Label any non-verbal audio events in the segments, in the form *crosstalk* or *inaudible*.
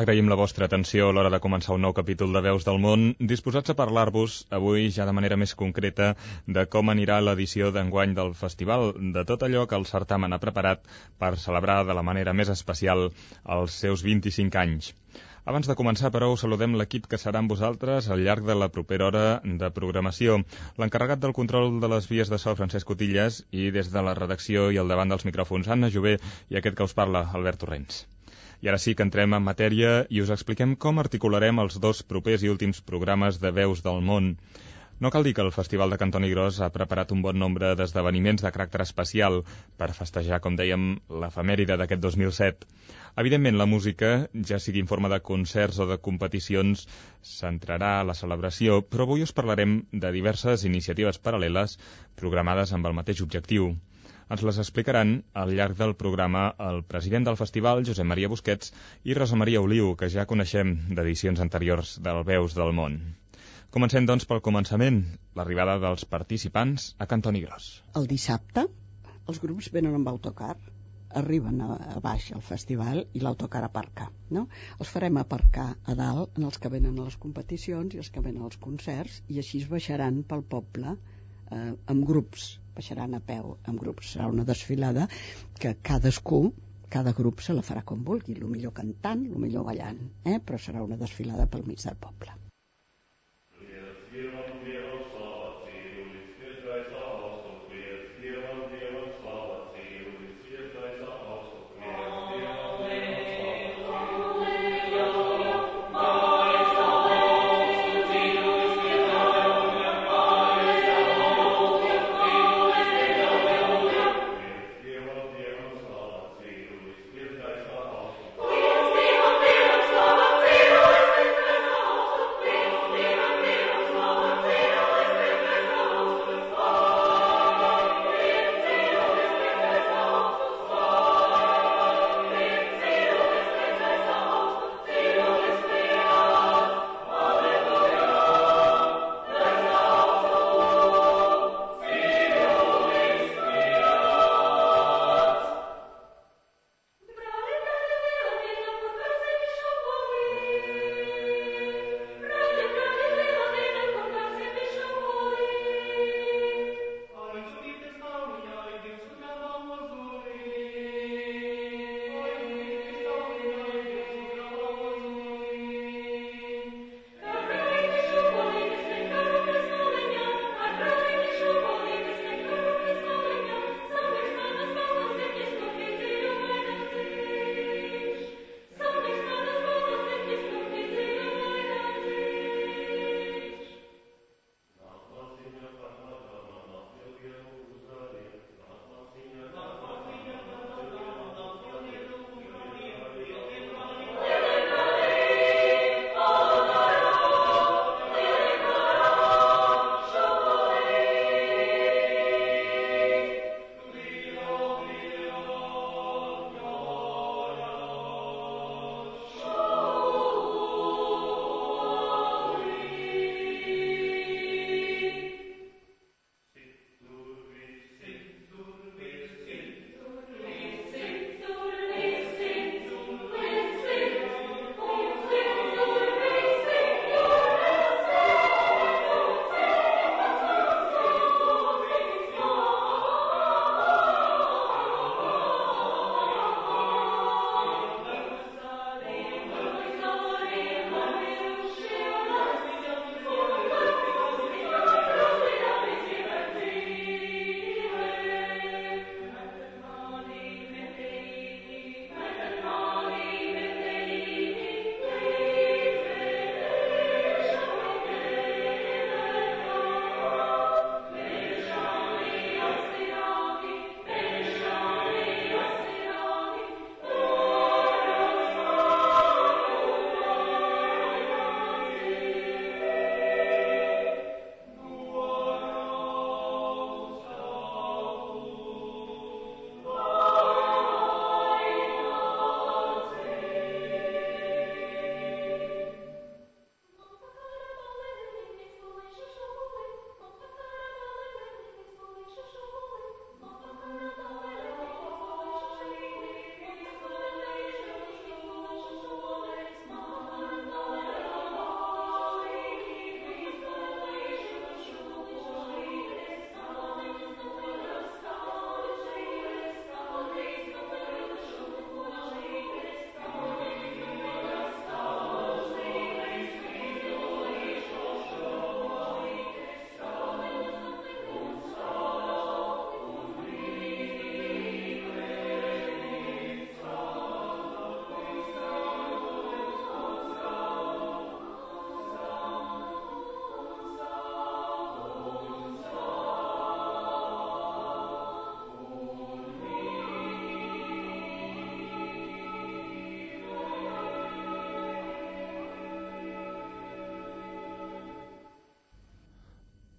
Agraïm la vostra atenció a l'hora de començar un nou capítol de Veus del Món, disposats a parlar-vos avui ja de manera més concreta de com anirà l'edició d'enguany del festival, de tot allò que el certamen ha preparat per celebrar de la manera més especial els seus 25 anys. Abans de començar, però, us saludem l'equip que serà amb vosaltres al llarg de la propera hora de programació. L'encarregat del control de les vies de so, Francesc Cotillas, i des de la redacció i al davant dels micròfons, Anna Jové, i aquest que us parla, Albert Torrents. I ara sí que entrem en matèria i us expliquem com articularem els dos propers i últims programes de Veus del Món. No cal dir que el Festival de Cantoni Gros ha preparat un bon nombre d'esdeveniments de caràcter especial per festejar, com dèiem, l'efemèride d'aquest 2007. Evidentment, la música, ja sigui en forma de concerts o de competicions, centrarà la celebració, però avui us parlarem de diverses iniciatives paral·leles programades amb el mateix objectiu. Ens les explicaran al llarg del programa el president del festival, Josep Maria Busquets, i Rosa Maria Oliu, que ja coneixem d'edicions anteriors del Veus del Món. Comencem, doncs, pel començament, l'arribada dels participants a Cantoni Gros. El dissabte els grups venen amb autocar, arriben a, a baix al festival i l'autocar aparca. No? Els farem aparcar a dalt en els que venen a les competicions i els que venen als concerts i així es baixaran pel poble eh, amb grups baixaran a peu en grups. Serà una desfilada que cadascú cada grup se la farà com vulgui, el millor cantant, el millor ballant, eh? però serà una desfilada pel mig del poble.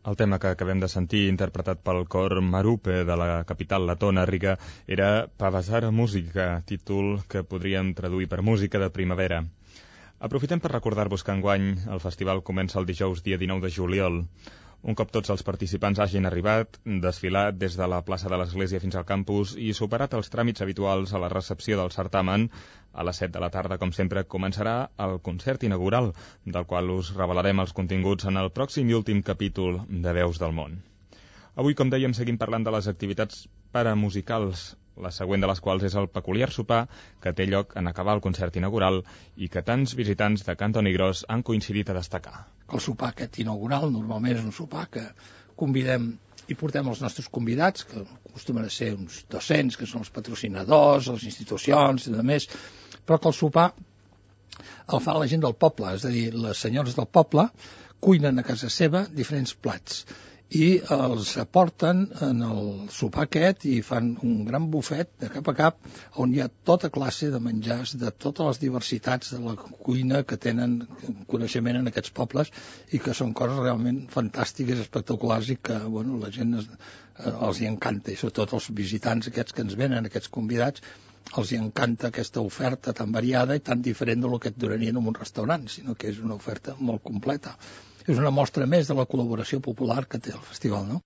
El tema que acabem de sentir, interpretat pel cor Marupe de la capital letona, Riga, era Pavasara Música, títol que podríem traduir per música de primavera. Aprofitem per recordar-vos que enguany el festival comença el dijous dia 19 de juliol. Un cop tots els participants hagin arribat, desfilat des de la plaça de l'Església fins al campus i superat els tràmits habituals a la recepció del certamen, a les 7 de la tarda, com sempre, començarà el concert inaugural, del qual us revelarem els continguts en el pròxim i últim capítol de Veus del Món. Avui, com dèiem, seguim parlant de les activitats paramusicals la següent de les quals és el peculiar sopar que té lloc en acabar el concert inaugural i que tants visitants de Cantoni Gros han coincidit a destacar. El sopar aquest inaugural normalment és un sopar que convidem i portem els nostres convidats, que acostumen a ser uns 200, que són els patrocinadors, les institucions i de més, però que el sopar el fa la gent del poble, és a dir, les senyores del poble cuinen a casa seva diferents plats i els aporten en el sopar aquest i fan un gran bufet de cap a cap on hi ha tota classe de menjars de totes les diversitats de la cuina que tenen coneixement en aquests pobles i que són coses realment fantàstiques, espectaculars i que bueno, la gent es, eh, els hi encanta. I sobretot els visitants aquests que ens venen, aquests convidats els hi encanta aquesta oferta tan variada i tan diferent del que et donarien en un restaurant, sinó que és una oferta molt completa és una mostra més de la col·laboració popular que té el festival, no?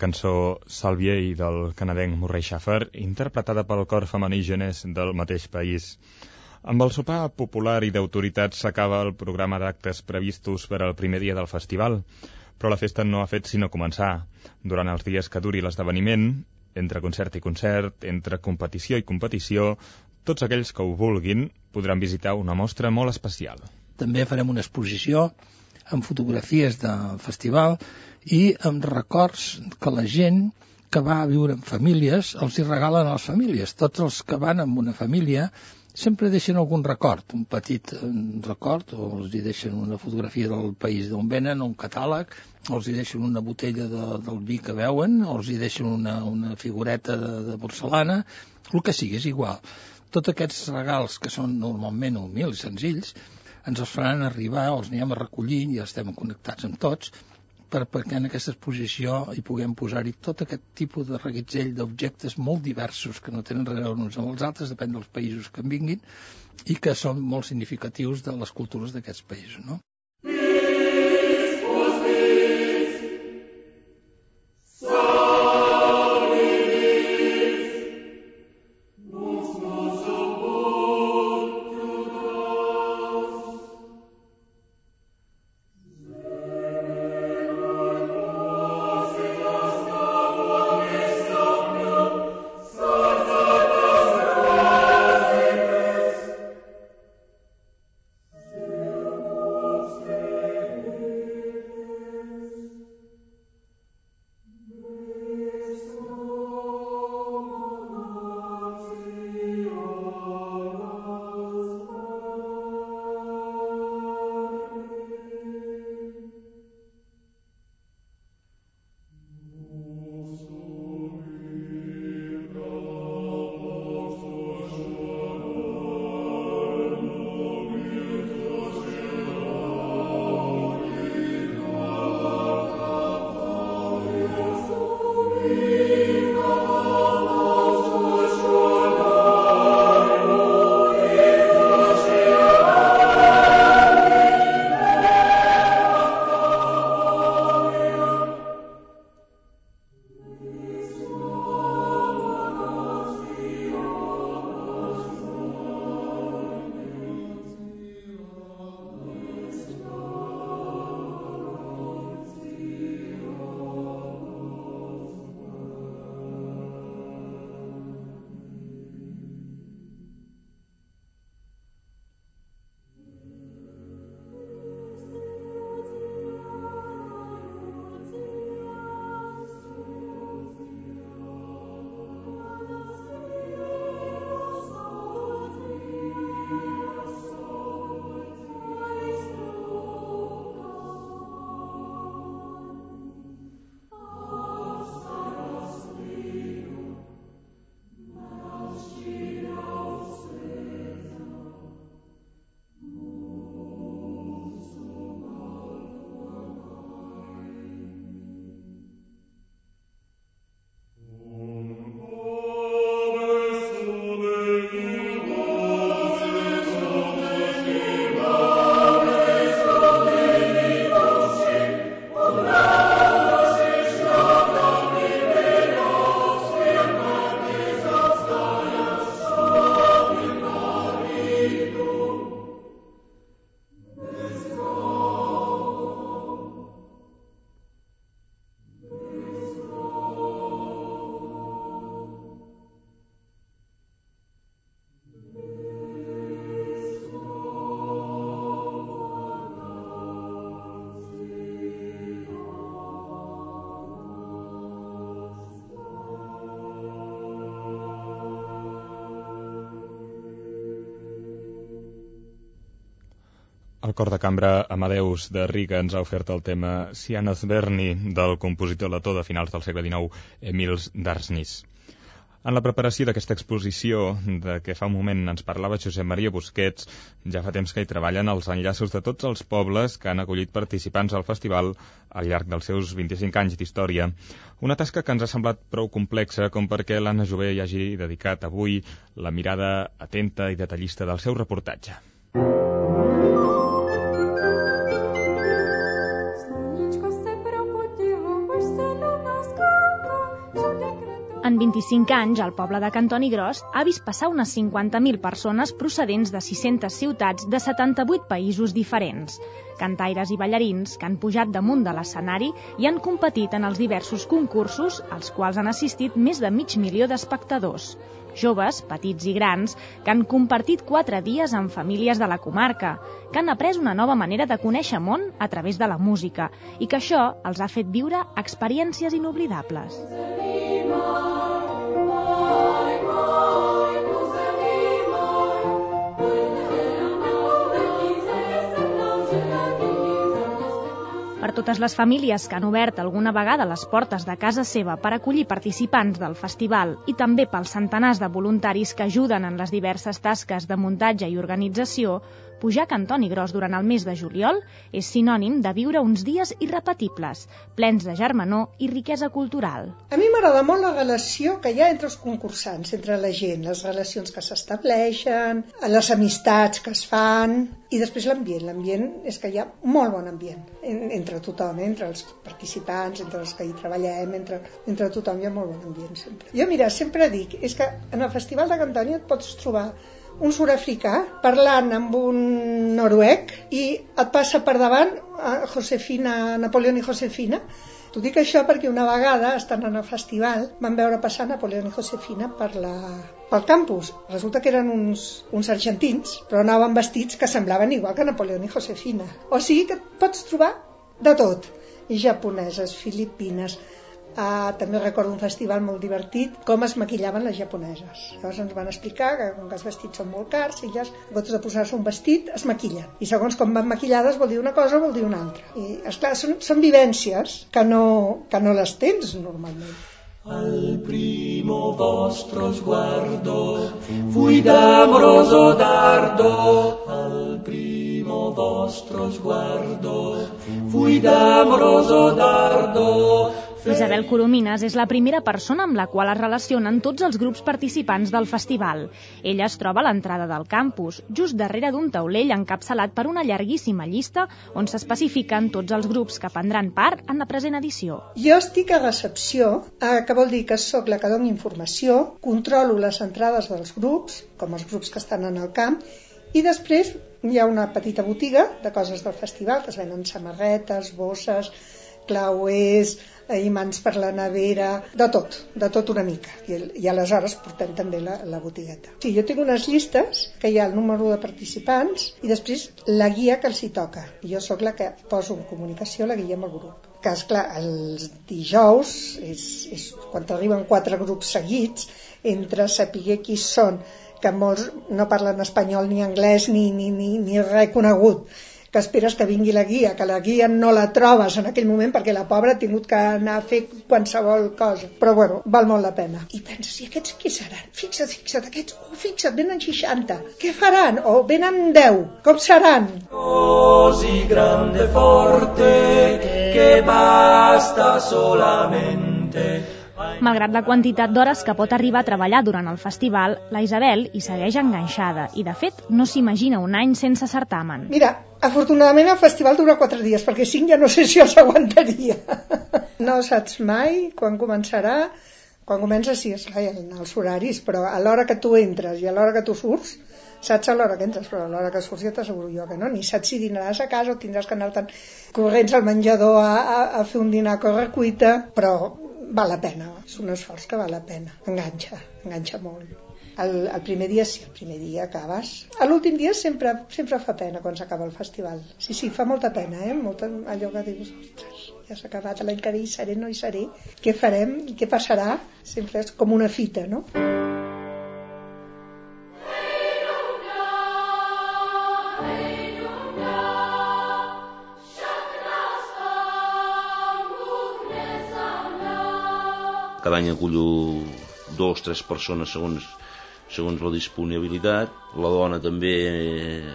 Cançó Salvier del canadenc Murray Schaffer, interpretada pel cor femení genès del mateix país. Amb el sopar popular i d'autoritats s'acaba el programa d'actes previstos per al primer dia del festival, però la festa no ha fet sinó començar. Durant els dies que duri l'esdeveniment, entre concert i concert, entre competició i competició, tots aquells que ho vulguin podran visitar una mostra molt especial. També farem una exposició amb fotografies del festival i amb records que la gent que va a viure en famílies els hi regalen a les famílies. Tots els que van amb una família sempre deixen algun record, un petit record, o els hi deixen una fotografia del país d'on venen, un catàleg, o els hi deixen una botella de, del vi que veuen, o els hi deixen una, una figureta de, de porcelana, el que sigui, és igual. Tots aquests regals, que són normalment humils, senzills, ens els faran arribar, els anirem a recollir, ja estem connectats amb tots, per, perquè en aquesta exposició hi puguem posar-hi tot aquest tipus de reguitzell d'objectes molt diversos que no tenen res uns amb els altres, depèn dels països que en vinguin, i que són molt significatius de les cultures d'aquests països. No? cor de cambra Amadeus de Riga ens ha ofert el tema Sian Berni del compositor letó de finals del segle XIX, Emils Darsnis. En la preparació d'aquesta exposició, de què fa un moment ens parlava Josep Maria Busquets, ja fa temps que hi treballen els enllaços de tots els pobles que han acollit participants al festival al llarg dels seus 25 anys d'història. Una tasca que ens ha semblat prou complexa com perquè l'Anna Jové hi hagi dedicat avui la mirada atenta i detallista del seu reportatge. Mm. 125 anys, el poble de Cantoni Gros ha vist passar unes 50.000 persones procedents de 600 ciutats de 78 països diferents. Cantaires i ballarins que han pujat damunt de l'escenari i han competit en els diversos concursos als quals han assistit més de mig milió d'espectadors joves, petits i grans, que han compartit quatre dies amb famílies de la comarca, que han après una nova manera de conèixer món a través de la música i que això els ha fet viure experiències inoblidables. Per totes les famílies que han obert alguna vegada les portes de casa seva per acollir participants del festival i també pels centenars de voluntaris que ajuden en les diverses tasques de muntatge i organització, Pujar a Cantoni Gros durant el mes de juliol és sinònim de viure uns dies irrepetibles, plens de germanor i riquesa cultural. A mi m'agrada molt la relació que hi ha entre els concursants, entre la gent, les relacions que s'estableixen, les amistats que es fan i després l'ambient. L'ambient és que hi ha molt bon ambient entre tothom, eh? entre els participants, entre els que hi treballem, entre, entre tothom hi ha molt bon ambient sempre. Jo, mira, sempre dic, és que en el Festival de Cantoni et pots trobar un sud-africà parlant amb un noruec i et passa per davant a Josefina, Napoleón i Josefina. T'ho dic això perquè una vegada, estant en el festival, van veure passar Napoleón i Josefina per la, pel campus. Resulta que eren uns, uns argentins, però anaven vestits que semblaven igual que Napoleón i Josefina. O sigui que et pots trobar de tot. I japoneses, filipines, Uh, també recordo un festival molt divertit, com es maquillaven les japoneses. Llavors ens van explicar que com que els vestits són molt cars, elles, en comptes de posar-se un vestit, es maquillen. I segons com van maquillades vol dir una cosa o vol dir una altra. I, esclar, són, són vivències que no, que no les tens normalment. Al primo vostro sguardo fui d'amoroso dardo, al primo vostro sguardo fui d'amoroso dardo, Isabel Coromines és la primera persona amb la qual es relacionen tots els grups participants del festival. Ella es troba a l'entrada del campus, just darrere d'un taulell encapçalat per una llarguíssima llista on s'especifiquen tots els grups que prendran part en la present edició. Jo estic a recepció, eh, que vol dir que sóc la que dona informació, controlo les entrades dels grups, com els grups que estan en el camp, i després hi ha una petita botiga de coses del festival, que es venen samarretes, bosses, clauers, imants per la nevera, de tot, de tot una mica. I, i aleshores portem també la, la botigueta. Sí, jo tinc unes llistes que hi ha el número de participants i després la guia que els hi toca. Jo sóc la que poso en comunicació la guia amb el grup. Que, esclar, els dijous, és, és quan arriben quatre grups seguits, entre saber qui són, que molts no parlen espanyol ni anglès ni, ni, ni, ni res conegut que esperes que vingui la guia, que la guia no la trobes en aquell moment perquè la pobra ha tingut que anar a fer qualsevol cosa. Però bueno, val molt la pena. I penses, i aquests qui seran? Fixa't, fixa't, aquests, oh, fixa't, venen 60. Què faran? O oh, venen 10. Com seran? Così grande forte que basta solamente Malgrat la quantitat d'hores que pot arribar a treballar durant el festival, la Isabel hi segueix enganxada i, de fet, no s'imagina un any sense certamen. Mira, afortunadament el festival dura quatre dies, perquè cinc ja no sé si els aguantaria. No saps mai quan començarà, quan comença sí, esclar, en els horaris, però a l'hora que tu entres i a l'hora que tu surts, saps a l'hora que entres, però a l'hora que surts ja t'asseguro jo que no, ni saps si dinaràs a casa o tindràs que anar tan corrents al menjador a, a, a fer un dinar a correcuita, però val la pena, és un esforç que val la pena, enganxa, enganxa molt. El, el primer dia sí, el primer dia acabes. L'últim dia sempre, sempre fa pena quan s'acaba el festival. Sí, sí, fa molta pena, eh? Molta, allò que dius, ostres, ja s'ha acabat, l'any que ve hi seré, no hi seré. Què farem? Què passarà? Sempre és com una fita, no? Cada any acullo dos, tres persones segons, segons la disponibilitat. La dona també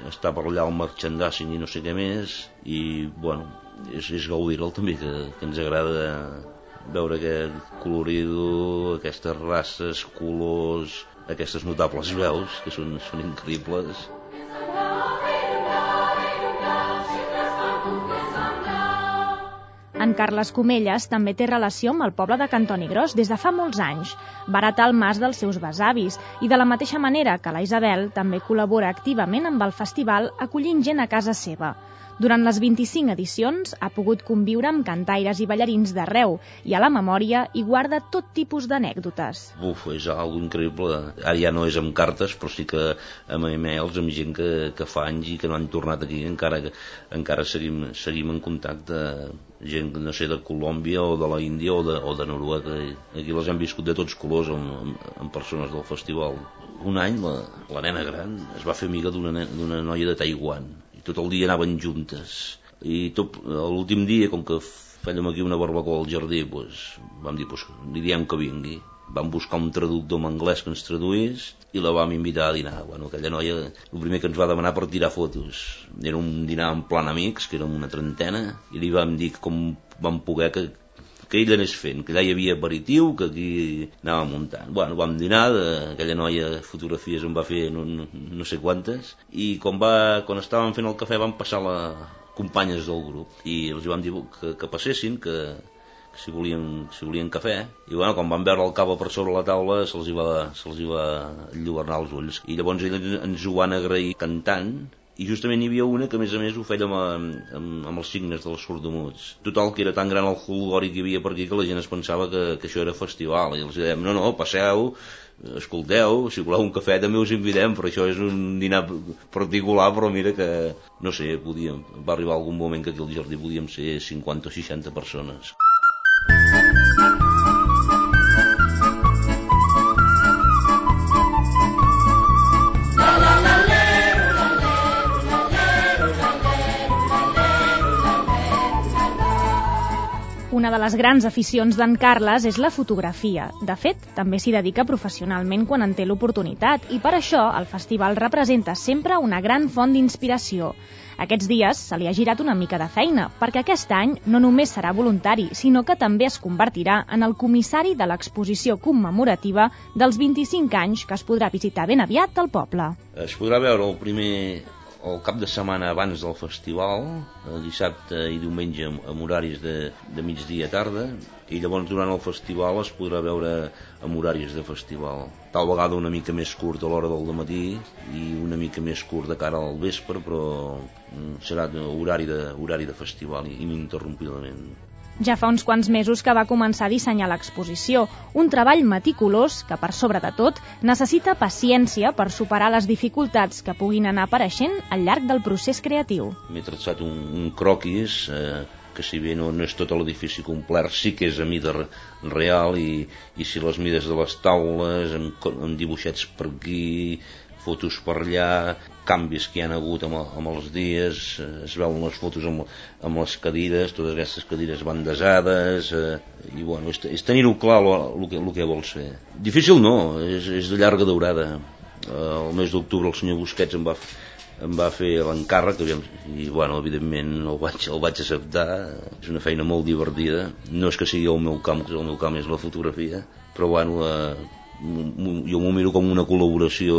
està per allà al merchandising i no sé què més, i bueno, és, és gaudir-el també, que, que ens agrada veure aquest colorido, aquestes races, colors, aquestes notables veus, que són, són increïbles. En Carles Comelles també té relació amb el poble de Cantoni Gros des de fa molts anys. Barata el mas dels seus besavis i de la mateixa manera que la Isabel també col·labora activament amb el festival acollint gent a casa seva. Durant les 25 edicions ha pogut conviure amb cantaires i ballarins d'arreu i a la memòria hi guarda tot tipus d'anècdotes. Buf, és algo increïble. Ara ja no és amb cartes, però sí que amb emails, amb gent que, que fa anys i que no han tornat aquí, encara, encara seguim, seguim en contacte gent, no sé, de Colòmbia o de la Índia o de, o de Noruega. Aquí les hem viscut de tots colors amb, amb, amb persones del festival. Un any la, la nena gran es va fer amiga d'una noia de Taiwan tot el dia anaven juntes i tot l'últim dia com que fèiem aquí una barbacoa al jardí doncs, vam dir, doncs, li diem que vingui vam buscar un traductor en anglès que ens traduís i la vam invitar a dinar bueno, aquella noia, el primer que ens va demanar per tirar fotos era un dinar en plan amics que érem una trentena i li vam dir com vam poder que, que ell anés fent, que allà hi havia aperitiu, que aquí anava muntant. Bueno, vam dinar, aquella noia fotografies en va fer no, no, no sé quantes, i quan, va, quan estàvem fent el cafè van passar la companyes del grup i els vam dir que, que passessin, que si volien, si volien cafè i bueno, quan van veure el cava per sobre la taula se'ls va, se va lluernar els ulls. I llavors ells ens ho van agrair cantant i justament hi havia una que a més a més ho feia amb, amb, amb els signes dels sordomuts. Total que era tan gran el holgori que hi havia per aquí que la gent es pensava que, que això era festival. I els dèiem no no passeu escolteu, si voleu un cafè també us invitem però això és un dinar particular però mira que, no sé, podíem, va arribar algun moment que aquí al jardí podíem ser 50 o 60 persones Una de les grans aficions d'en Carles és la fotografia. De fet, també s'hi dedica professionalment quan en té l'oportunitat i per això el festival representa sempre una gran font d'inspiració. Aquests dies se li ha girat una mica de feina, perquè aquest any no només serà voluntari, sinó que també es convertirà en el comissari de l'exposició commemorativa dels 25 anys que es podrà visitar ben aviat al poble. Es podrà veure el primer el cap de setmana abans del festival, el dissabte i diumenge amb horaris de, de migdia tarda, i llavors durant el festival es podrà veure amb horaris de festival. Tal vegada una mica més curt a l'hora del matí i una mica més curt de cara al vespre, però mm, serà horari de, horari de festival ininterrompidament. Ja fa uns quants mesos que va començar a dissenyar l'exposició, un treball meticulós que, per sobre de tot, necessita paciència per superar les dificultats que puguin anar apareixent al llarg del procés creatiu. M'he traçat un, un croquis eh, que si bé no, no és tot l'edifici complet, sí que és a mida real i, i si les mides de les taules, amb, amb dibuixets per aquí, fotos per allà, canvis que hi han hagut amb, amb els dies, eh, es veuen les fotos amb, amb les cadires, totes aquestes cadires van desades, eh, i bueno, és, és tenir-ho clar el que, el que vols fer. Difícil no, és, és de llarga durada. Eh, el mes d'octubre el senyor Busquets em va, em va fer l'encàrrec i bueno, evidentment el vaig, el vaig acceptar és una feina molt divertida no és que sigui el meu camp, el meu camp és la fotografia però bueno, eh, jo m'ho miro com una col·laboració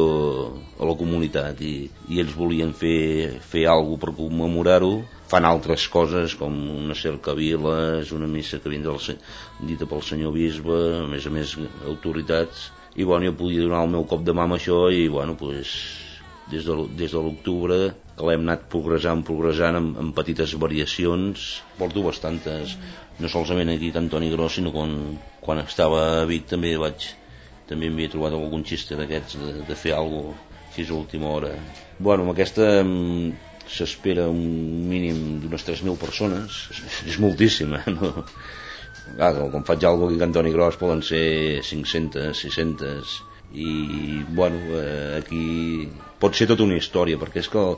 a la comunitat i, i ells volien fer, fer alguna per commemorar-ho. Fan altres coses com una cercaviles, una missa que vindrà dita pel senyor bisbe, a més a més autoritats, i bueno, jo podia donar el meu cop de mà amb això i bueno, pues, des de, des de l'octubre que l'hem anat progressant, progressant amb, amb petites variacions, porto bastantes, no solament aquí a Antoni Gros, sinó quan, quan estava a Vic també vaig, també m'havia trobat algun xiste d'aquests de, de fer alguna cosa a última hora bueno, amb aquesta mm, s'espera un mínim d'unes 3.000 persones és, moltíssim eh? no? Clar, quan faig alguna cosa aquí a Antoni Gros poden ser 500, 600 i bueno, eh, aquí pot ser tota una història perquè és que el,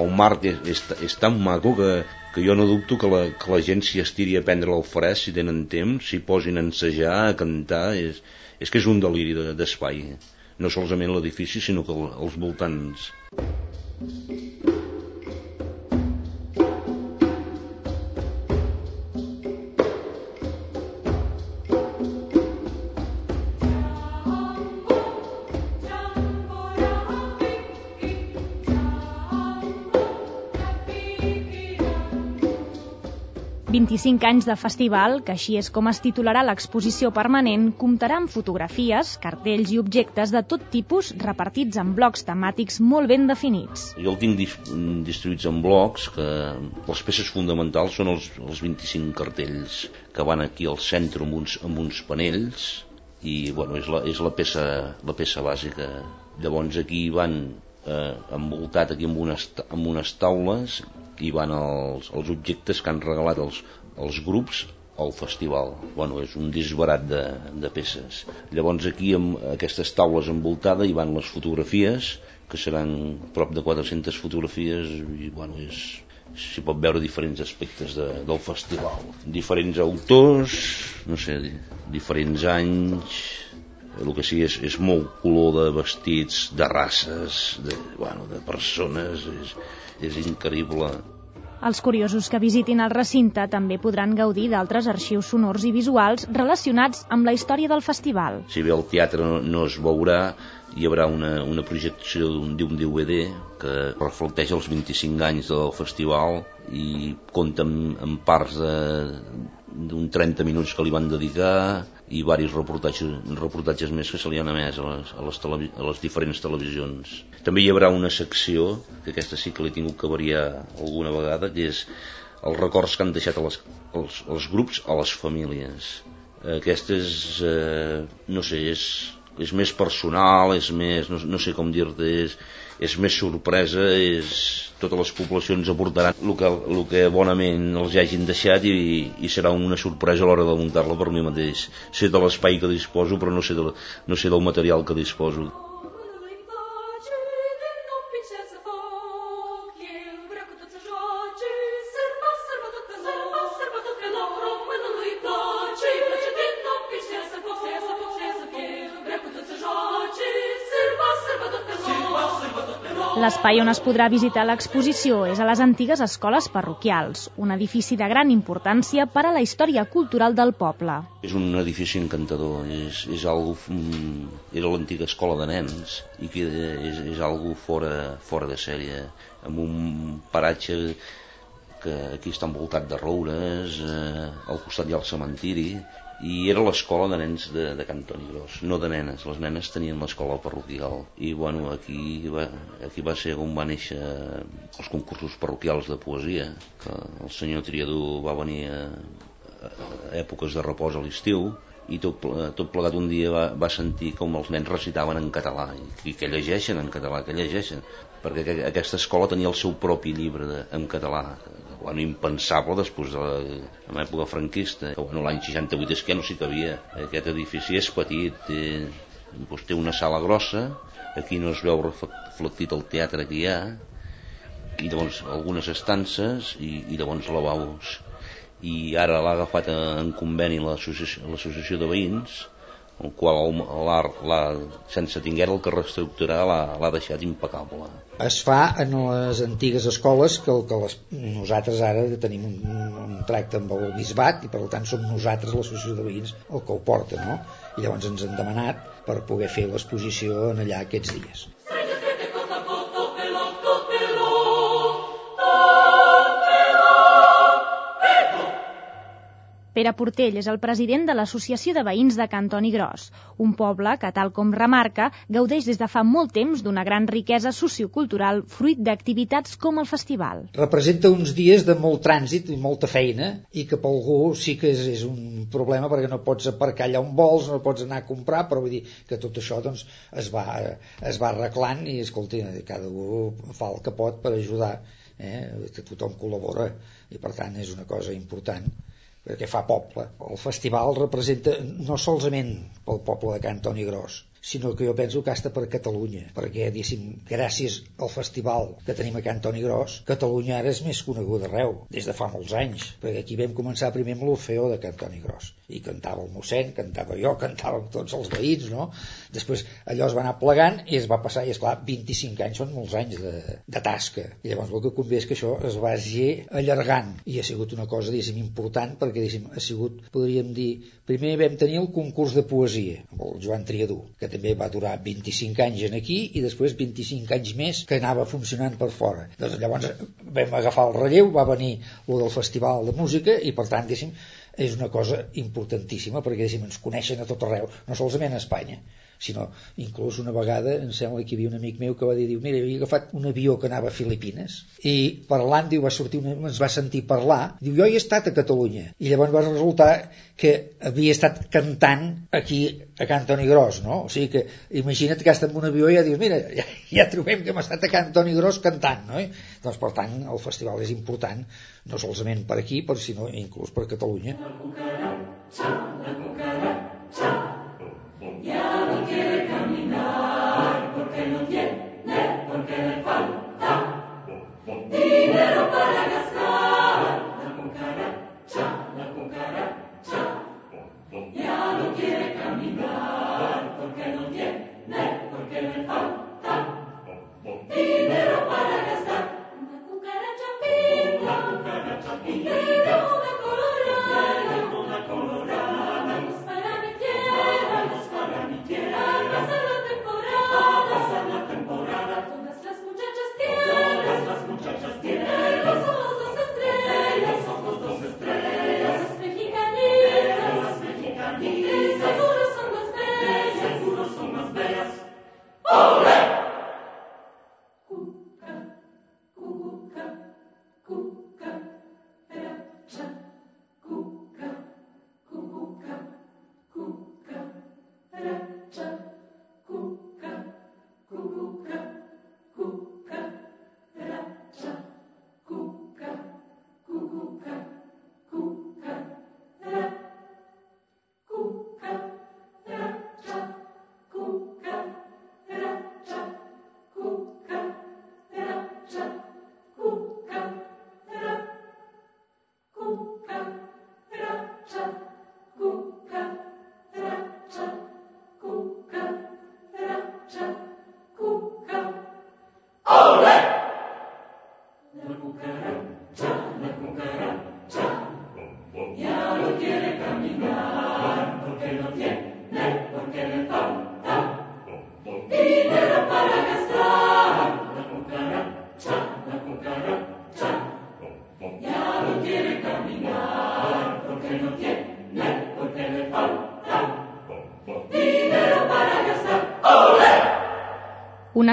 el marc és, és, és tan maco que, que jo no dubto que la, que la gent s'hi estiri a prendre fresc si tenen temps, s'hi posin a ensejar, a cantar és, és que és un deliri d'espai no solament l'edifici sinó que els voltants 25 anys de festival, que així és com es titularà l'exposició permanent, comptarà amb fotografies, cartells i objectes de tot tipus repartits en blocs temàtics molt ben definits. Jo el tinc distribuïts en blocs, que les peces fonamentals són els, els 25 cartells que van aquí al centre amb uns, amb uns panells, i bueno, és, la, és la, peça, la peça bàsica. Llavors aquí van eh, envoltat aquí amb unes, amb unes taules i van els, els objectes que han regalat els, els grups al festival. Bueno, és un disbarat de, de peces. Llavors aquí amb aquestes taules envoltades hi van les fotografies, que seran prop de 400 fotografies i bueno, és, s'hi pot veure diferents aspectes de, del festival. Diferents autors, no sé, diferents anys, el que sí és, és molt color de vestits, de races, de, bueno, de persones, és, és increïble. Els curiosos que visitin el recinte també podran gaudir d'altres arxius sonors i visuals relacionats amb la història del festival. Si bé el teatre no, no es veurà, hi haurà una, una projecció d'un DVD que reflecteix els 25 anys del festival i compta amb, amb parts d'un 30 minuts que li van dedicar i diversos reportatges, reportatges més que se li han emès a les, a, les a les diferents televisions. També hi haurà una secció, que aquesta sí que l'he tingut que variar alguna vegada, que és els records que han deixat a les, els, els grups a les famílies. Aquesta és, eh, no sé, és és més personal, és més, no, no sé com dir-te, és, és més sorpresa, és, totes les poblacions aportaran el que, el que bonament els hagin deixat i, i serà una sorpresa a l'hora de muntar-la per mi mateix. Sé de l'espai que disposo, però no sé, de, no sé del material que disposo. L'espai on es podrà visitar l'exposició és a les antigues escoles parroquials, un edifici de gran importància per a la història cultural del poble. És un edifici encantador, és, és algo, mm, era l'antiga escola de nens i que és, és algo fora, fora de sèrie, amb un paratge que aquí està envoltat de roures, eh, al costat hi ha el cementiri, i era l'escola de nens de, de Can Toni Gros, no de nenes, les nenes tenien l'escola parroquial i bueno, aquí va, aquí va ser on va néixer els concursos parroquials de poesia, que el senyor Triador va venir a, a èpoques de repòs a l'estiu i tot, tot plegat un dia va, va sentir com els nens recitaven en català i, i que llegeixen en català, que llegeixen perquè aquesta escola tenia el seu propi llibre de, en català bueno, impensable després de l'època franquista. Bueno, L'any 68 és que no s'hi cabia. Aquest edifici és petit, té, doncs té una sala grossa, aquí no es veu reflectit el teatre que hi ha, i llavors algunes estances i, i llavors lavabos. I ara l'ha agafat en conveni l'associació de veïns, el qual l'ha, sense tinguer el que reestructurar l'ha deixat impecable. Es fa en les antigues escoles que, el, que les, nosaltres ara tenim un, un tracte amb el bisbat i per tant som nosaltres l'associació de veïns el que ho porta no? i llavors ens han demanat per poder fer l'exposició en allà aquests dies. Pere Portell és el president de l'Associació de Veïns de Cantoni Gros, un poble que, tal com remarca, gaudeix des de fa molt temps d'una gran riquesa sociocultural fruit d'activitats com el festival. Representa uns dies de molt trànsit i molta feina i que per algú sí que és, és un problema perquè no pots aparcar allà on vols, no pots anar a comprar, però vull dir que tot això doncs, es, va, es va arreglant i, escolti, cada un fa el que pot per ajudar, eh? que tothom col·labora i per tant és una cosa important perquè fa poble. El festival representa no solament pel poble de Can Toni Gros, sinó que jo penso que està per Catalunya, perquè, diguéssim, gràcies al festival que tenim a Can Toni Gros, Catalunya ara és més coneguda arreu, des de fa molts anys, perquè aquí vam començar primer amb l'Orfeó de Can Toni Gros, i cantava el mossèn, cantava jo, *laughs* cantàvem tots els veïns, no? Després allò es va anar plegant i es va passar, i és clar 25 anys són molts anys de, de tasca, i llavors el que convé és que això es vagi allargant, i ha sigut una cosa, diguéssim, important, perquè, diguéssim, ha sigut, podríem dir, primer vam tenir el concurs de poesia, amb el Joan Triadú, que també va durar 25 anys en aquí i després 25 anys més que anava funcionant per fora. Doncs llavors vam agafar el relleu, va venir el del Festival de Música i per tant, diguéssim, és una cosa importantíssima perquè diguéssim, ens coneixen a tot arreu, no solament a Espanya sinó inclús una vegada em sembla que hi havia un amic meu que va dir, diu, mira, havia agafat un avió que anava a Filipines i parlant, diu, va sortir, una, ens va sentir parlar, diu, jo he estat a Catalunya i llavors va resultar que havia estat cantant aquí a Can Toni Gros, no? O sigui que imagina't que estat en un avió i ja dius, mira, ja, ja trobem que hem estat a Can Toni Gros cantant, no? Doncs per tant el festival és important no solament per aquí, però sinó inclús per Catalunya. La cucaracha, la cucaracha, quiere caminar porque no tiene, porque le falta dinero para gastar.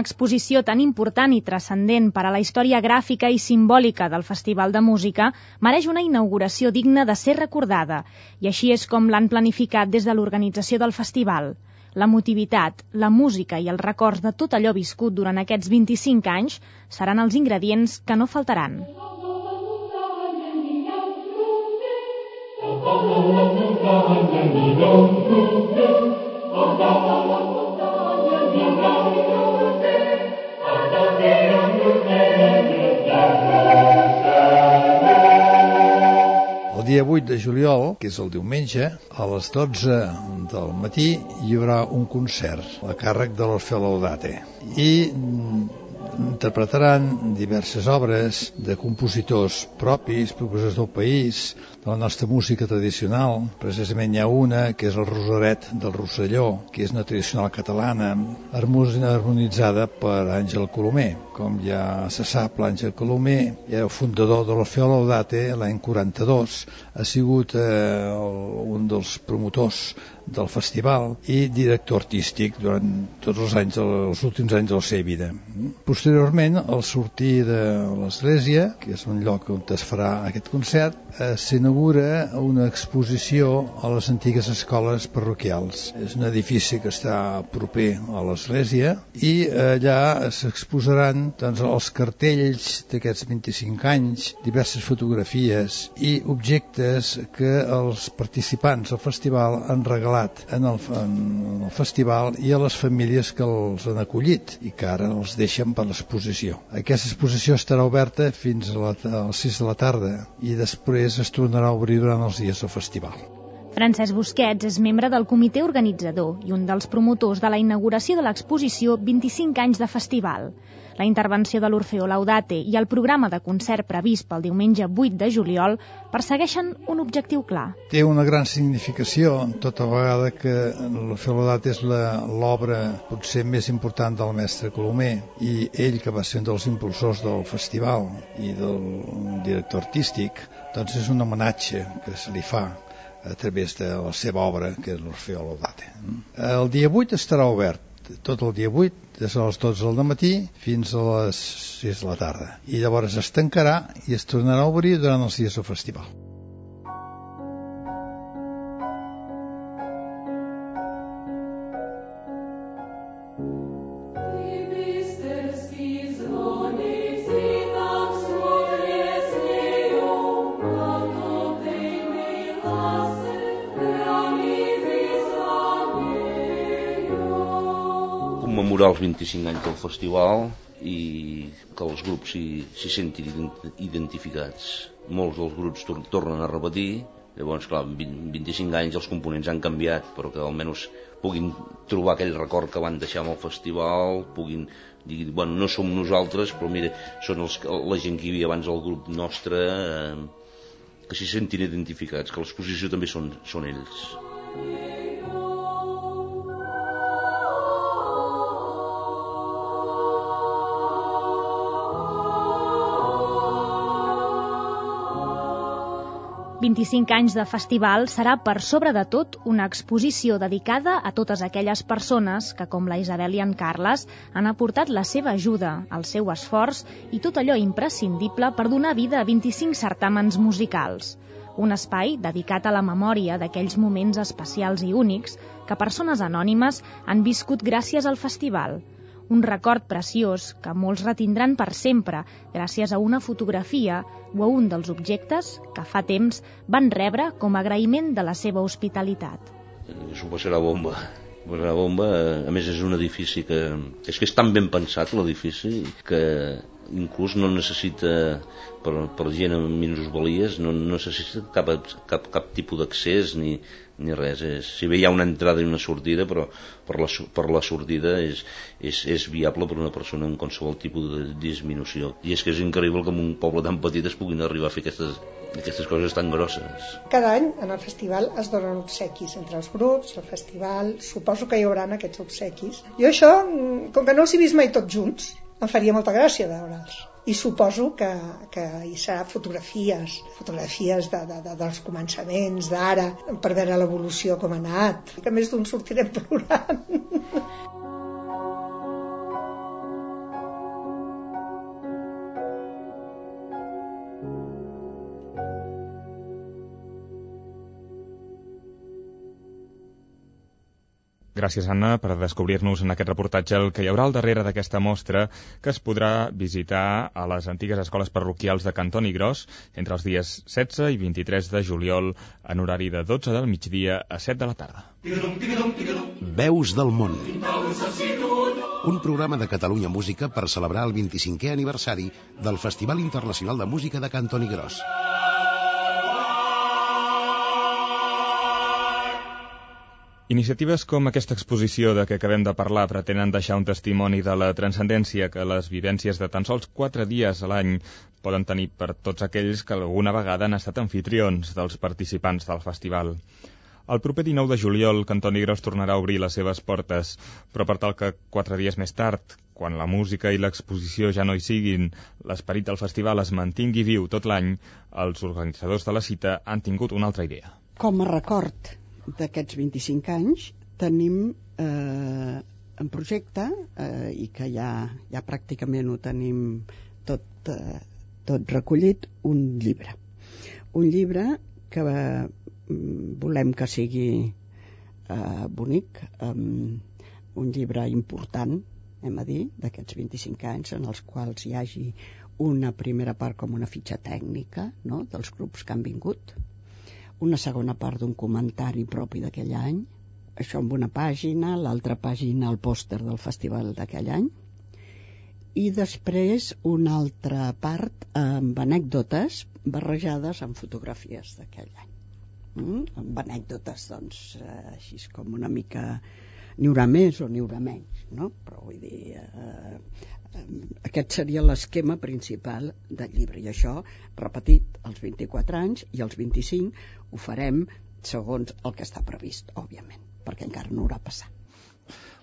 Exposició tan important i transcendent per a la història gràfica i simbòlica del Festival de Música mereix una inauguració digna de ser recordada, i així és com l'han planificat des de l'organització del festival. L'emotivitat, la música i els records de tot allò viscut durant aquests 25 anys seran els ingredients que no faltaran. El dia 8 de juliol, que és el diumenge, a les 12 del matí hi haurà un concert a càrrec de l'Orfeo Laudate i interpretaran diverses obres de compositors propis, propositors del país, de la nostra música tradicional. Precisament hi ha una, que és el Rosaret del Rosselló, que és una tradicional catalana, harmonitzada per Àngel Colomer. Com ja se sap, l'Àngel Colomer, el fundador de l'Orfeo Laudate, l'any 42, ha sigut eh, un dels promotors del festival i director artístic durant tots els anys, els últims anys de la seva vida. Posteriorment, al sortir de l'església, que és un lloc on es farà aquest concert, eh, s'inaugura una exposició a les antigues escoles parroquials. És un edifici que està proper a l'església i allà s'exposaran doncs, els cartells d'aquests 25 anys, diverses fotografies i objectes que els participants del festival han regalat en el, en el festival i a les famílies que els han acollit i que ara els deixen per l'exposició. Aquesta exposició estarà oberta fins a, la, a les 6 de la tarda i després es tornarà a obrir durant els dies del festival. Francesc Busquets és membre del comitè organitzador i un dels promotors de la inauguració de l'exposició 25 anys de festival. La intervenció de l'Orfeo Laudate i el programa de concert previst pel diumenge 8 de juliol persegueixen un objectiu clar. Té una gran significació, tota vegada que l'Orfeo Laudate és l'obra potser més important del mestre Colomer i ell, que va ser un dels impulsors del festival i del director artístic, doncs és un homenatge que se li fa a través de la seva obra, que és l'Orfeo Laudate. El dia 8 estarà obert tot el dia 8, des de les 12 del matí fins a les 6 de la tarda. I llavors es tancarà i es tornarà a obrir durant els dies del festival. Commemorar els 25 anys del festival i que els grups s'hi sentin identificats. Molts dels grups tor tornen a repetir, llavors, clar, 20, 25 anys els components han canviat, però que almenys puguin trobar aquell record que van deixar amb el festival, puguin dir, bueno, no som nosaltres, però mira, són els, la gent que hi havia abans del grup nostre, eh, que s'hi sentin identificats, que l'exposició també són, són ells. 25 anys de festival serà per sobre de tot una exposició dedicada a totes aquelles persones que, com la Isabel i en Carles, han aportat la seva ajuda, el seu esforç i tot allò imprescindible per donar vida a 25 certàmens musicals. Un espai dedicat a la memòria d'aquells moments especials i únics que persones anònimes han viscut gràcies al festival – un record preciós que molts retindran per sempre gràcies a una fotografia o a un dels objectes que fa temps van rebre com a agraïment de la seva hospitalitat. S'ho passarà bomba. La bomba, a més, és un edifici que... És que és tan ben pensat, l'edifici, que inclús no necessita per, per gent amb minusvalies no, no necessita cap, cap, cap tipus d'accés ni, ni res és, si bé hi ha una entrada i una sortida però per la, per la sortida és, és, és viable per una persona amb qualsevol tipus de disminució. I és que és increïble en un poble tan petit es puguin arribar a fer aquestes, aquestes coses tan grosses. Cada any en el festival es donen obsequis entre els grups, el festival suposo que hi haurà aquests obsequis. Jo això, com que no els he vist mai tots junts em faria molta gràcia veure'ls i suposo que, que hi serà fotografies, fotografies de, de, de, dels començaments d'ara, per veure l'evolució com ha anat, que més d'un sortirem plorant. Gràcies, Anna, per descobrir-nos en aquest reportatge el que hi haurà al darrere d'aquesta mostra que es podrà visitar a les antigues escoles parroquials de Cantoni Gros entre els dies 16 i 23 de juliol en horari de 12 del migdia a 7 de la tarda. Veus del món. Un programa de Catalunya Música per celebrar el 25è aniversari del Festival Internacional de Música de Cantoni Gros. Iniciatives com aquesta exposició de què acabem de parlar pretenen deixar un testimoni de la transcendència que les vivències de tan sols quatre dies a l'any poden tenir per tots aquells que alguna vegada han estat anfitrions dels participants del festival. El proper 19 de juliol, Cantoni Gros tornarà a obrir les seves portes, però per tal que quatre dies més tard, quan la música i l'exposició ja no hi siguin, l'esperit del festival es mantingui viu tot l'any, els organitzadors de la cita han tingut una altra idea. Com a record d'aquests 25 anys tenim eh, en projecte eh, i que ja, ja pràcticament ho tenim tot, eh, tot recollit, un llibre. Un llibre que eh, volem que sigui eh, bonic, eh, un llibre important, hem a dir, d'aquests 25 anys, en els quals hi hagi una primera part com una fitxa tècnica no? dels grups que han vingut, una segona part d'un comentari propi d'aquell any, això amb una pàgina, l'altra pàgina el pòster del festival d'aquell any, i després una altra part amb anècdotes barrejades amb fotografies d'aquell any. mm? amb anècdotes doncs, eh, així com una mica n'hi haurà més o n'hi haurà menys no? però vull dir eh, aquest seria l'esquema principal del llibre i això repetit als 24 anys i als 25 ho farem segons el que està previst òbviament perquè encara no haurà passat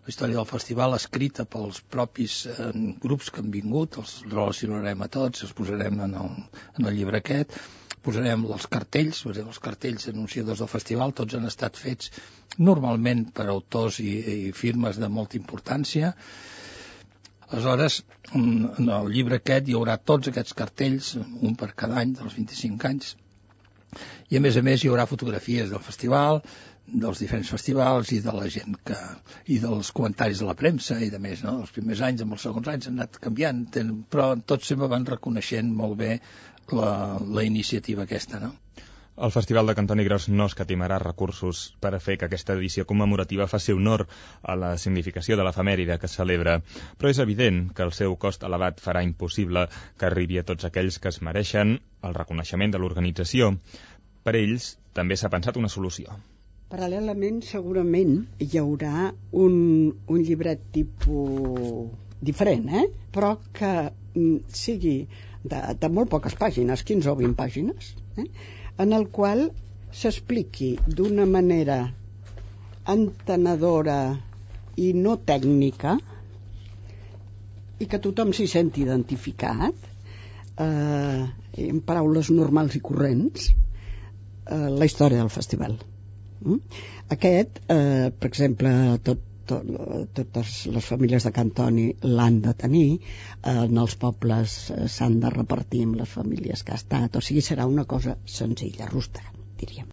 la història del festival escrita pels propis eh, grups que han vingut, els relacionarem a tots, els posarem en el, en el llibre aquest, posarem els cartells, posarem els cartells anunciadors del festival, tots han estat fets normalment per autors i, i firmes de molta importància. Aleshores, en el llibre aquest hi haurà tots aquests cartells, un per cada any, dels 25 anys, i a més a més hi haurà fotografies del festival, dels diferents festivals i de la gent que, i dels comentaris de la premsa i de més, no? Els primers anys amb els segons anys han anat canviant, però tots sempre van reconeixent molt bé la, la iniciativa aquesta, no? El Festival de Cantoni Gros no escatimarà recursos per a fer que aquesta edició commemorativa faci honor a la significació de l'efemèride que celebra, però és evident que el seu cost elevat farà impossible que arribi a tots aquells que es mereixen el reconeixement de l'organització. Per ells també s'ha pensat una solució. Paral·lelament, segurament, hi haurà un, un llibret tipus diferent, eh? però que mm, sigui de, de molt poques pàgines, 15 o 20 pàgines, eh? en el qual s'expliqui d'una manera entenedora i no tècnica i que tothom s'hi senti identificat eh, en paraules normals i corrents eh, la història del festival Mm? Aquest, eh, per exemple, tot, tot, totes les famílies de Cantoni l'han de tenir, eh, en els pobles eh, s'han de repartir amb les famílies que ha estat, o sigui, serà una cosa senzilla, rústega, diríem.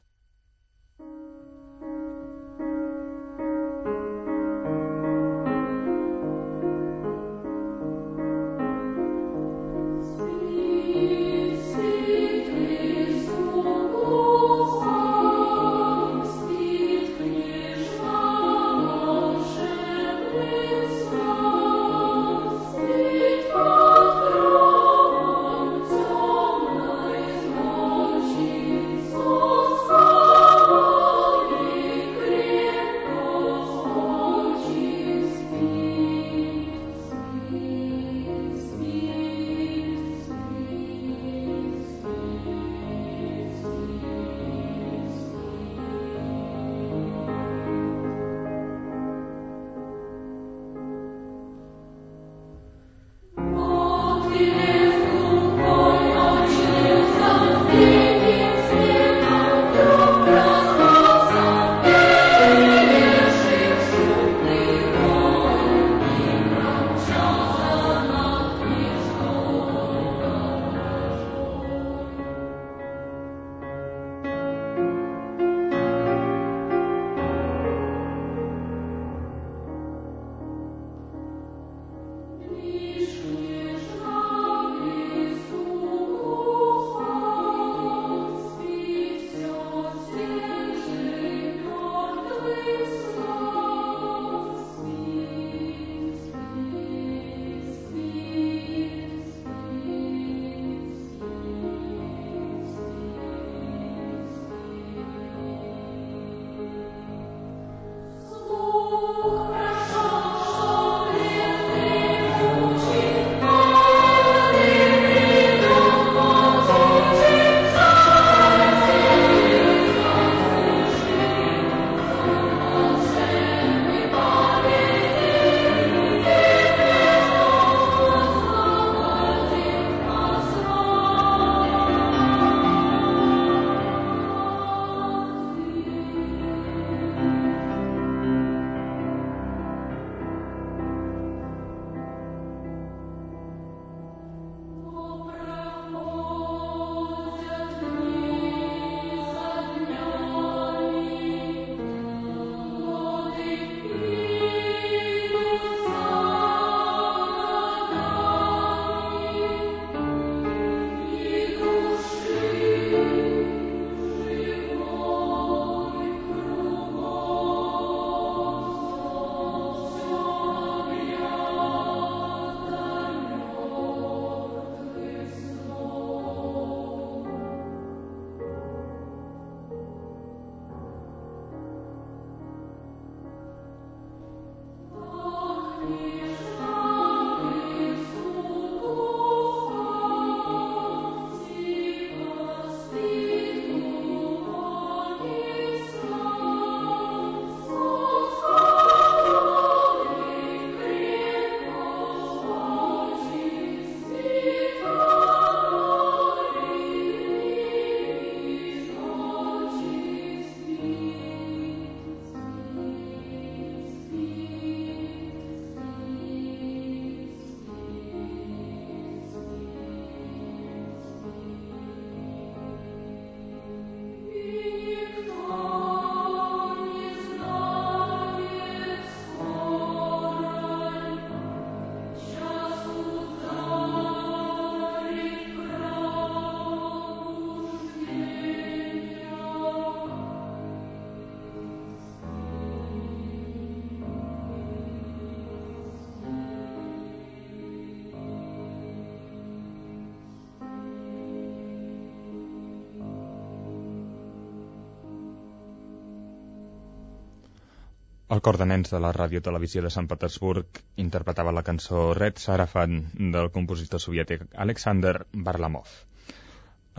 El cor de nens de la Ràdio Televisió de Sant Petersburg interpretava la cançó Red Sarafan del compositor soviètic Alexander Varlamov.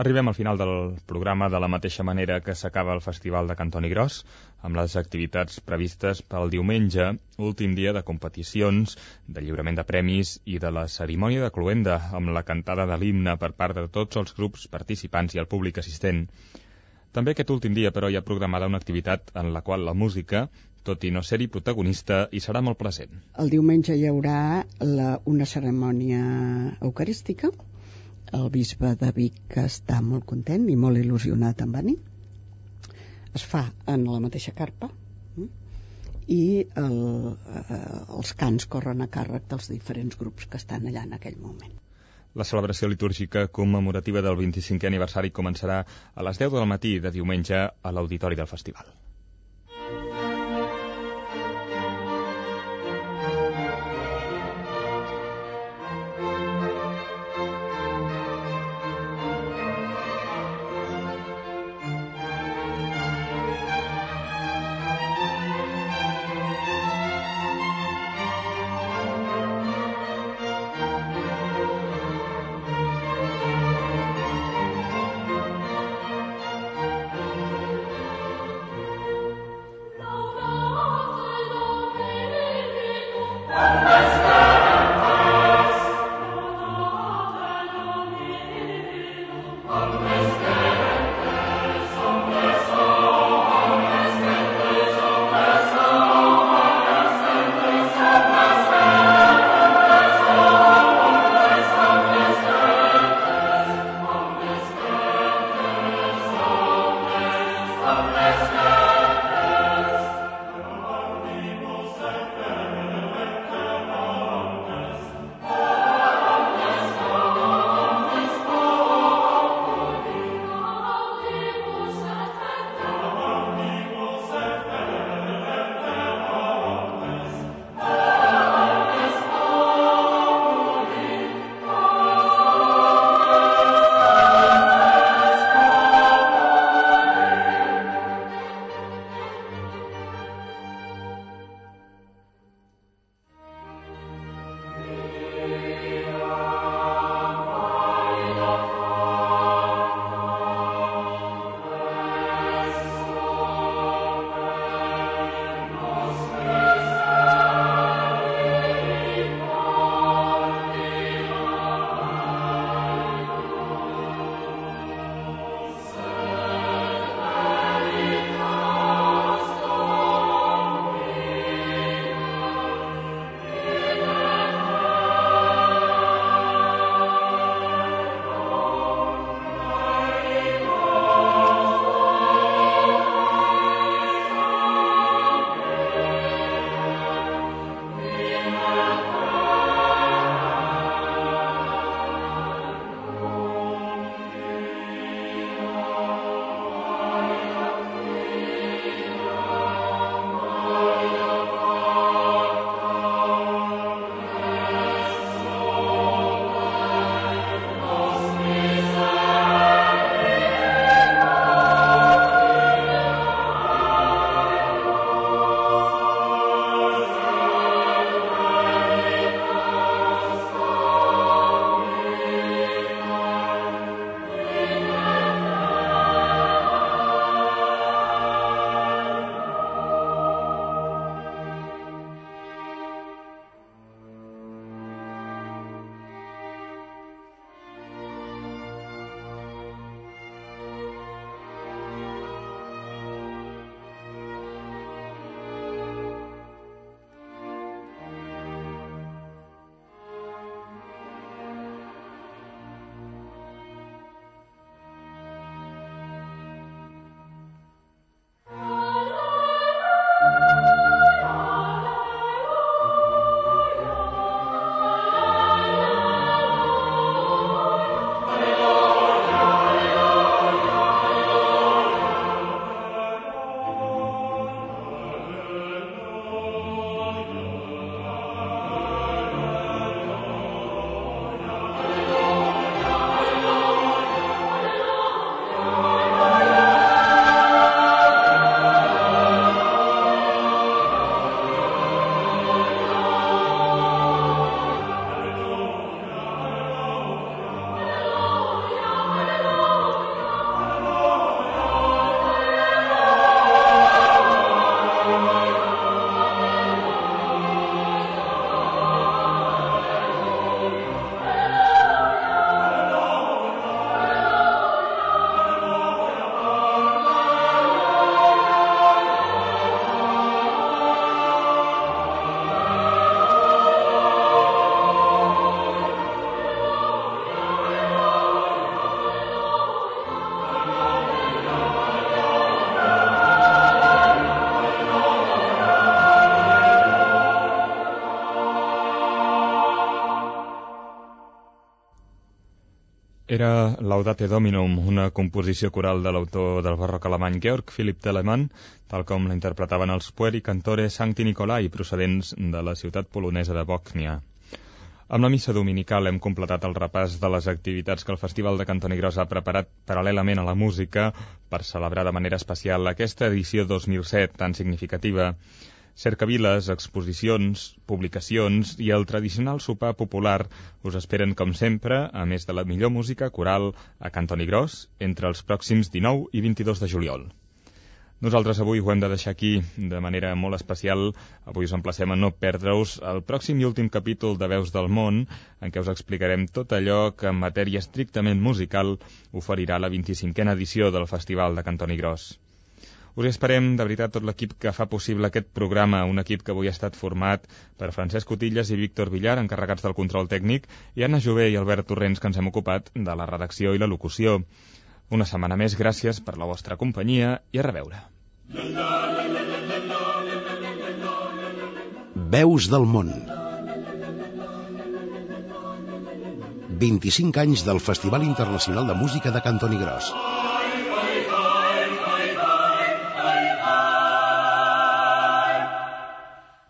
Arribem al final del programa de la mateixa manera que s'acaba el Festival de Cantoni Gros, amb les activitats previstes pel diumenge, últim dia de competicions, de lliurament de premis i de la cerimònia de cluenda, amb la cantada de l'himne per part de tots els grups participants i el públic assistent. També aquest últim dia, però, hi ha programada una activitat en la qual la música, tot i no ser-hi protagonista, hi serà molt present. El diumenge hi haurà la, una cerimònia eucarística, el bisbe de Vic està molt content i molt il·lusionat en venir es fa en la mateixa carpa mm? i el, eh, els cants corren a càrrec dels diferents grups que estan allà en aquell moment. La celebració litúrgica commemorativa del 25è aniversari començarà a les 10 del matí de diumenge a l'auditori del festival. Laudate Dominum, una composició coral de l'autor del barroc alemany Georg Philipp Telemann, tal com la interpretaven els Pueri Cantore Sancti Nicolai, procedents de la ciutat polonesa de Bòcnia. Amb la missa dominical hem completat el repàs de les activitats que el Festival de Cantoni Gros ha preparat paral·lelament a la música per celebrar de manera especial aquesta edició 2007 tan significativa cercaviles, exposicions, publicacions i el tradicional sopar popular us esperen, com sempre, a més de la millor música coral a Cantoni Gros entre els pròxims 19 i 22 de juliol. Nosaltres avui ho hem de deixar aquí de manera molt especial. Avui us emplacem a no perdre-us el pròxim i últim capítol de Veus del Món, en què us explicarem tot allò que en matèria estrictament musical oferirà la 25a edició del Festival de Cantoni Gros. Us esperem, de veritat, tot l'equip que fa possible aquest programa, un equip que avui ha estat format per Francesc Cotilles i Víctor Villar, encarregats del control tècnic, i Anna Jové i Albert Torrents, que ens hem ocupat de la redacció i la locució. Una setmana més, gràcies per la vostra companyia i a reveure. Veus del món 25 anys del Festival Internacional de Música de Cantoni Gros.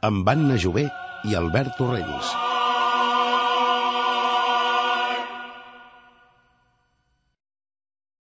Amb Anna Jové i Albert Torrents.